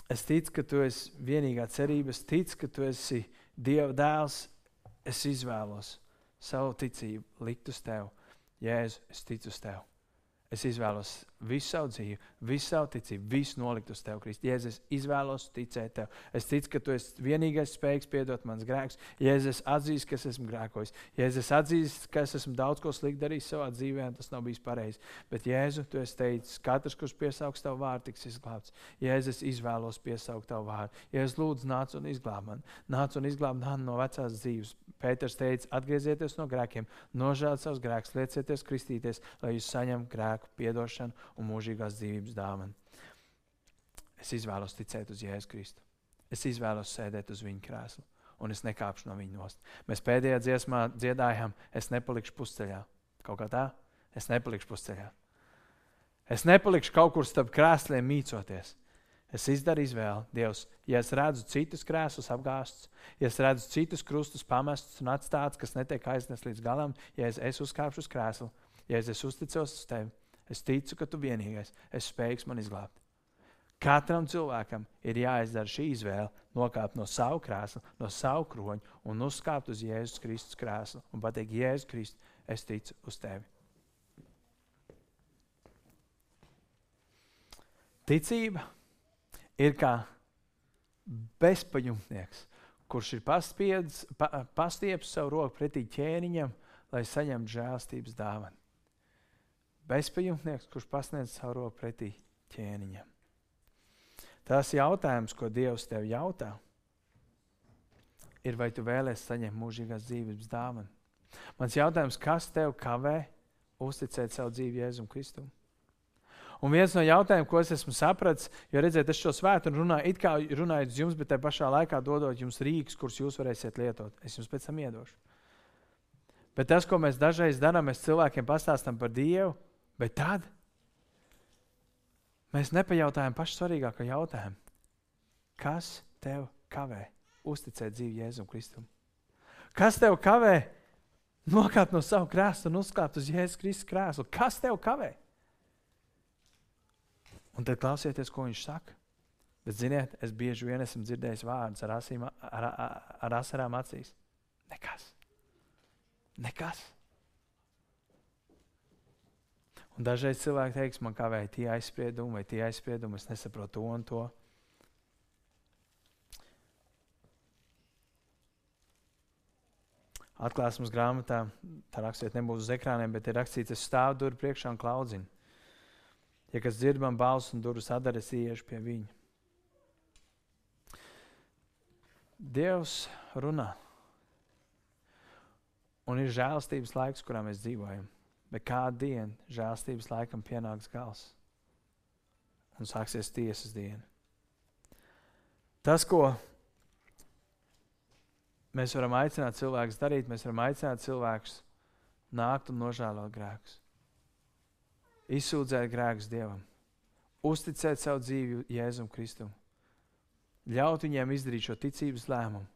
Es ticu, ka tu esi vienīgā cerība. Es ticu, ka tu esi Dieva dēls. Es izvēlos savu ticību likt uz tevi. Jēzu, es ticu uz tevi. Es izvēlos visu savu dzīvi, visu savu ticību, visu nolikt uz tevi, Kristus. Jēzus, es izvēlos ticēt tev. Es ticu, ka tu esi vienīgais spējīgs piedot manas grēkus. Jēzus, es atzīstu, ka es esmu grēkojis. Jēzus, es atzīstu, ka es esmu daudz ko sliktu darījis savā dzīvē, un tas nav bijis pareizi. Bet, Jēzu, tu esi teicis, katrs, kurš piesaugs tavu vārdu, tiks izglābts. Jēzus, izvēlos piesaukt tavu vārdu. Jēzus, lūdzu, nāc un izglāb mani. Nāc un izglāb mani no vecās dzīves. Pēters teica, atgriezieties no grēkiem, nožēliet savus grēkus, liecieties kristīties, lai jūs saņemtu grēku piedošanu un mūžīgās dzīvības dāvanu. Es izvēlos ticēt uz Jēzu Kristu. Es izvēlos sēdēt uz viņa krēsla, un es nekāpšu no viņa nost. Mēs pēdējā dziesmā dziedājām, es nepalikšu pusceļā. Kaut kā tā, es nepalikšu pusceļā. Es nepalikšu kaut kur starp krēsliem mīcoties. Es izdaru izvēli, Dievs, ja es redzu citus krēslus apgāstus, ja es redzu citus krustus pamestus un atstātus, kas netiek aiznests līdz galam, ja es, es uzkāpšu uz krēslu, ja es, es uzticos uz tevi, Es ticu, ka tu vienīgais esi spējīgs man izglābt. Katram cilvēkam ir jāizdara šī izvēle, nokāpt no savu krēsla, no savu kroņa un uzkāpt uz Jēzus Kristus krēsla un pateikt, Jēzus Kristus, es ticu uz tevi. Ticība ir kā bezpajumtnieks, kurš ir pastiepis pa, savu roku pretī ķēniņam, lai saņemtu žēlstības dāvanu bezpajumtnieks, kurš pasniedz savu roku pretī ķēniņam. Tas jautājums, ko Dievs tev jautā, ir, vai tu vēlēsies saņemt mūžīgās dzīvības dāvanu. Mans jautājums, kas tev kavē uzticēt savu dzīvi Jēzum Kristum? Un viens no jautājumiem, ko es esmu sapratis, jo redziet, es šo svētku runāju, it kā runājot uz jums, bet tajā pašā laikā dodot jums rīkus, kurus jūs varēsiet lietot. Es jums pēc tam iedošu. Bet tas, ko mēs dažreiz darām, mēs cilvēkiem pastāstām par Dievu, Bet tad mēs nepajautājam pašu svarīgāko jautājumu. Kas tev kavē uzticēt dzīvi Jēzum Kristum? Kas tev kavē nokāpt no sava krēsla un uzkāpt uz Jēzus Kristus krēslu? Kas tev kavē? Un tad klausieties, ko viņš saka. Bet, ziniet, es bieži vien esmu dzirdējis vārdus ar, asīm, ar, ar, ar asarām acīs. Nekas. Nekas. Un dažreiz cilvēki teiks, man kavēja tie aizspriedumi, vai tie aizspriedumi, es nesaprotu to un to. Atklāsmes grāmatā, tā rakstiet, nebūs uz ekrāniem, bet ir rakstīts, es stāvu durvju priekšā un klaudzinu. Ja kas dzird man balsu un durvis atdara, es iešu pie viņa. Dievs runā. Un ir žēlstības laiks, kurā mēs dzīvojam. Bet kādu dienu žēlstības laikam pienāks gals un sāksies tiesas diena. Tas, ko mēs varam aicināt cilvēkus darīt, mēs varam aicināt cilvēkus nākt un nožēlot grēkus, izsūdzēt grēkus Dievam, uzticēt savu dzīvi Jēzum Kristum, ļaut viņiem izdarīt šo ticības lēmumu.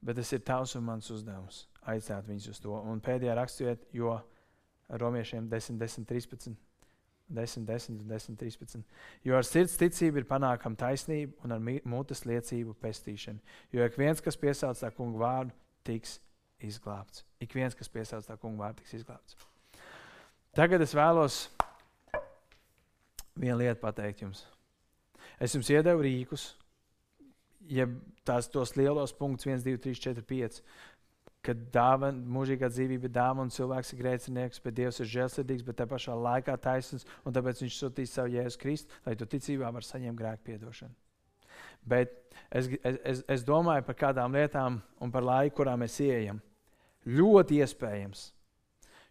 Bet tas ir tavs un mans uzdevums aicināt viņus uz to. Un pēdējā raksturiet, jo romiešiem 10, 10, 13. 10, 10, 10, 13. Jo ar sirds ticību ir panākama taisnība un ar mutes liecību pestīšana. Jo ik viens, kas piesauc tā kungu vārdu, tiks izglābts. Ik viens, kas piesauc tā kungu vārdu, tiks izglābts. Tagad es vēlos vienu lietu pateikt jums. Es jums iedevu rīkus, jeb tās tos lielos punktus, 1, 2, 3, 4, 5 ka dāvana, mūžīgā dzīvība ir dāvana, un cilvēks ir grēcinieks, bet Dievs ir žēlsirdīgs, bet tā pašā laikā taisnīgs, un tāpēc Viņš sūtīs savu Jēzu Kristu, lai tu ticībā var saņemt grēku piedošanu. Bet es, es, es domāju par kādām lietām un par laiku, kurā mēs ieejam. Ļoti iespējams.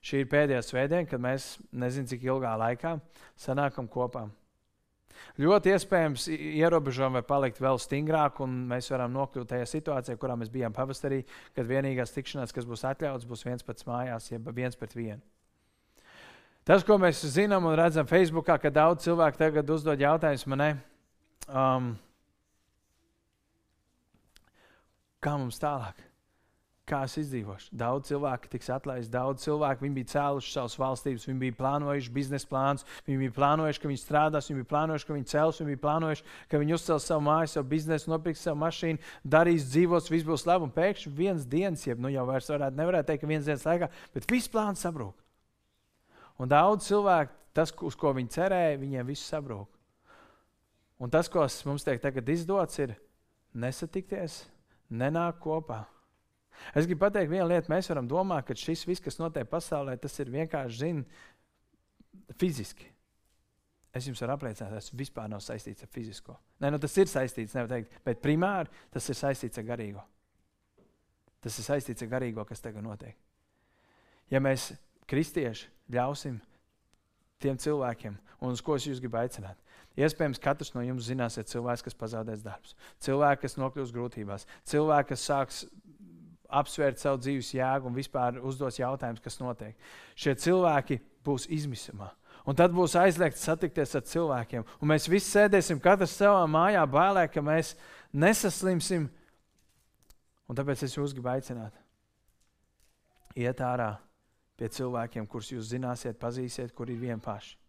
Šī ir pēdējā svētdiena, kad mēs nezinām, cik ilgā laikā sanākam kopā. Ļoti iespējams, ierobežojumi var palikt vēl stingrāk, un mēs varam nokļūt tajā situācijā, kurā mēs bijām pavasarī, kad vienīgās tikšanās, kas būs atļauts, būs viens pats mājās, jeb viens pret vienu. Tas, ko mēs zinām un redzam Facebookā, ka daudz cilvēku tagad uzdod jautājumus man, um, kā mums tālāk? Kā es izdzīvošu. Daudz cilvēku tiks atlaists, daudz cilvēku bija cēluši savas valstības, viņi bija plānojuši biznesa plānus, viņi bija plānojuši, ka viņi strādās, viņi bija plānojuši, ka viņi cels, viņi bija plānojuši, ka viņi uzcels savu māju, savu biznesu, nopirks savu mašīnu, darīs, dzīvos, viss būs labi. Un pēkšņi viens dienas, jeb nu jau vairs varētu, nevarētu teikt, ka viens dienas laikā, bet viss plāns sabrūk. Un daudz cilvēku, tas, uz ko viņi cerēja, viņiem viss sabrūk. Un tas, ko mums tiek tagad izdots, ir nesatikties, nenāk kopā Es gribu pateikt vienu lietu. Mēs varam domāt, ka šis viss, kas notiek pasaulē, tas ir vienkārši zin, fiziski. Es jums varu apliecināt, tas vispār nav saistīts ar fizisko. Nē, nu, tas ir saistīts, teikt, bet primāri tas ir saistīts ar garīgo. Tas ir saistīts ar garīgo, kas tagad notiek. Ja mēs, kristieši, ļausim tiem cilvēkiem, un uz ko es jūs gribu aicināt, Iespējams, katrs no jums zināsiet cilvēks, kas pazaudēs darbus, cilvēks, kas nokļūs grūtībās, cilvēks, kas sāks apsvērt savu dzīves jēgu un vispār uzdos jautājumus, kas notiek. Šie cilvēki būs izmisumā. Un tad būs aizliegts satikties ar cilvēkiem. Un mēs visi sēdēsim katrs savā mājā, bailē, ka mēs nesaslimsim. Un tāpēc es jūs gribu aicināt. Iet ārā pie cilvēkiem, kurus jūs zināsiet, pazīsiet, kur ir vien paši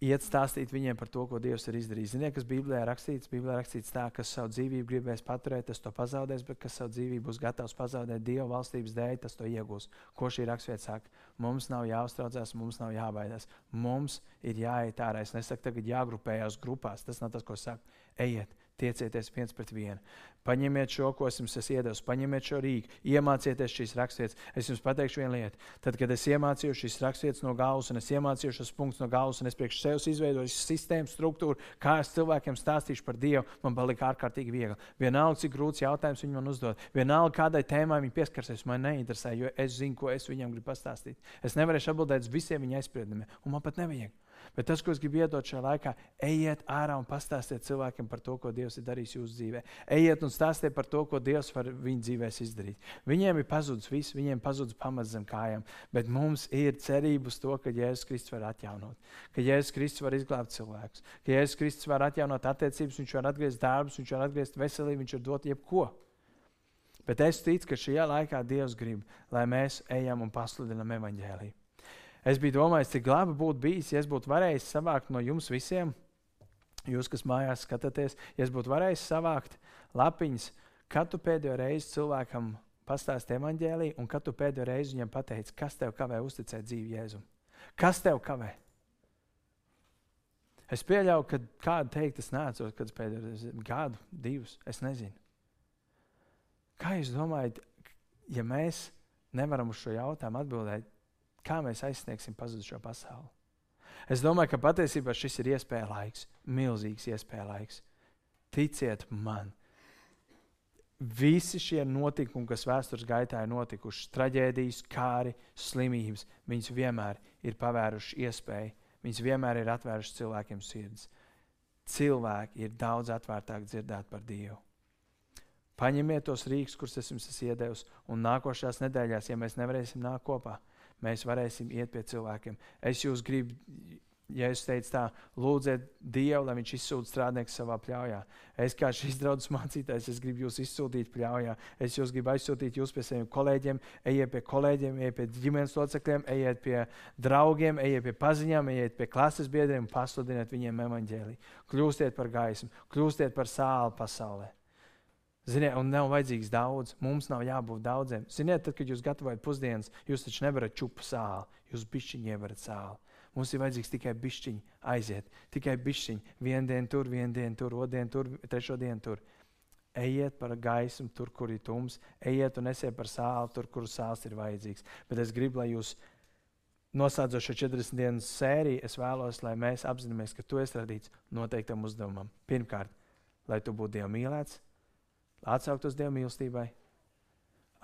iet stāstīt viņiem par to, ko Dievs ir izdarījis. Ziniet, kas Bībelē rakstīts? Bībelē rakstīts tā, ka savu dzīvību gribēs paturēt, tas to pazaudēs, bet kas savu dzīvību būs gatavs pazaudēt Dieva valstības dēļ, tas to iegūs. Ko šī raksturvieta saka? Mums nav jāuztraucās, mums nav jābaidās. Mums ir jāiet ārā. Es nesaku, tagad jāgrupējās grupās. Tas nav tas, ko saka. Ejiet, tiecieties viens pret vienu. Paņemiet šo, ko es jums iedevis, paņemiet šo rīku, iemācieties šīs raksturvietas. Es jums pateikšu vienu lietu. Tad, kad es iemācījos šīs raksturvietas no galvas, un es iemācījos šos punktus no galvas, un es priekš sevis izveidoju sistēmu, struktūru, kā es cilvēkiem stāstīšu par Dievu, man palika ārkārtīgi viegli. Vienalga, cik grūts jautājums viņi man uzdod, vienalga, kādai tēmai viņi pieskarsies, man neinteresē, jo es zinu, ko es viņiem gribu pastāstīt. Es nevarēšu atbildēt uz visiem viņa aizspriedumiem, un man pat nevajag. Bet tas, ko es gribu iedot šajā laikā, ejiet ārā un pastāstiet cilvēkiem par to, ko Dievs ir darījis jūsu dzīvē. Ejiet un stāstiet par to, ko Dievs var viņu dzīvēs izdarīt. Viņiem ir pazudis viss, viņiem pazudis pamats zem kājām, bet mums ir cerība uz to, ka Jēzus Kristus var atjaunot, ka Jēzus Kristus var izglābt cilvēkus, ka Jēzus Kristus var atjaunot attiecības, viņš var atgriezt darbus, viņš var atgriezt veselību, viņš var dot jebko. Bet es ticu, ka šajā laikā Dievs grib, lai mēs ejam un pasludinām evaņģēlīju. Es biju domājis, cik labi būtu bijis, ja es būtu varējis savākt no jums visiem, jūs, kas mājās skatāties, ja es būtu varējis savākt lapiņas, kad tu pēdējo reizi cilvēkam pastāstīji evanģēlīju, un kad tu pēdējo reizi viņam pateici, kas tev kavē uzticēt dzīvi Jēzum. Kas tev kavē? Es pieļauju, ka kādu teikt, es neatceros, kad pēdējo reizi gadu, divus, es nezinu. Kā jūs domājat, ja mēs nevaram uz šo jautājumu atbildēt, Kā mēs aizsniegsim pazudušo pasauli? Es domāju, ka patiesībā šis ir iespēja laiks, milzīgs iespēja laiks. Ticiet man, visi šie notikumi, kas vēstures gaitā ir notikuši, traģēdijas, kāri, slimības, viņas vienmēr ir pavēruši iespēju, viņas vienmēr ir atvērušas cilvēkiem sirds. Cilvēki ir daudz atvērtāk dzirdēt par Dievu. Paņemiet tos rīkus, kurus es jums esmu iedevis, un nākošās nedēļās, ja mēs nevarēsim nākt kopā, mēs varēsim iet pie cilvēkiem. Es jūs gribu, ja es teicu tā, lūdziet Dievu, lai Viņš izsūta strādnieku savā pļaujā. Es kā šīs draudzes mācītājs, es gribu jūs izsūtīt pļaujā. Es jūs gribu aizsūtīt jūs pie saviem kolēģiem, ejiet pie kolēģiem, ejiet pie ģimenes locekļiem, ejiet pie draugiem, ejiet pie paziņām, ejiet pie klases biedriem un pasludiniet viņiem evaņģēlī. Kļūstiet par gaismu, kļūstiet par sāli pasaulē. Ziniet, un nav vajadzīgs daudz. Mums nav jābūt daudziem. Ziniet, tad, kad jūs gatavojat pusdienas, jūs taču nevarat čupu sāli. Jūs bišķiņi ievarat sāli. Mums ir vajadzīgs tikai bišķiņi aiziet. Tikai bišķiņi. Vienu dienu tur, vienu dienu tur, otru dienu tur, trešo dienu tur. Ejiet par gaismu, tur, kur ir tums. Ejiet un esiet par sāli, tur, kur sāls ir vajadzīgs. Bet es gribu, lai jūs noslēdzot šo 40 dienu sēriju, es vēlos, lai mēs apzināmies, ka tu esi radīts noteiktam uzdevumam. Pirmkārt, lai tu būtu Dieva mīlēts, atsauktos Dieva mīlestībai,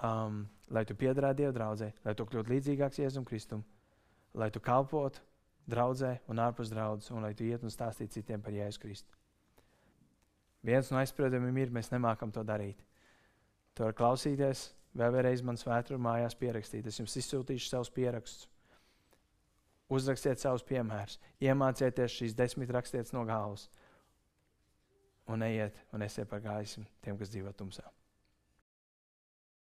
um, lai tu piedarētu Dieva draudzē, lai tu kļūtu līdzīgāks Jēzum Kristum, lai tu kalpotu draudzē un ārpus draudzes, un lai tu iet un stāstītu citiem par Jēzu Kristu. Viens no aizspriedumiem ir, mēs nemākam to darīt. Tu vari klausīties, vēl vienreiz man svētru mājās pierakstīt. Es jums izsūtīšu savus pierakstus. Uzrakstiet savus piemērus, iemācieties šīs desmit rakstietas no galvas un ejiet un esiet par gaismu tiem, kas dzīvo tumsā.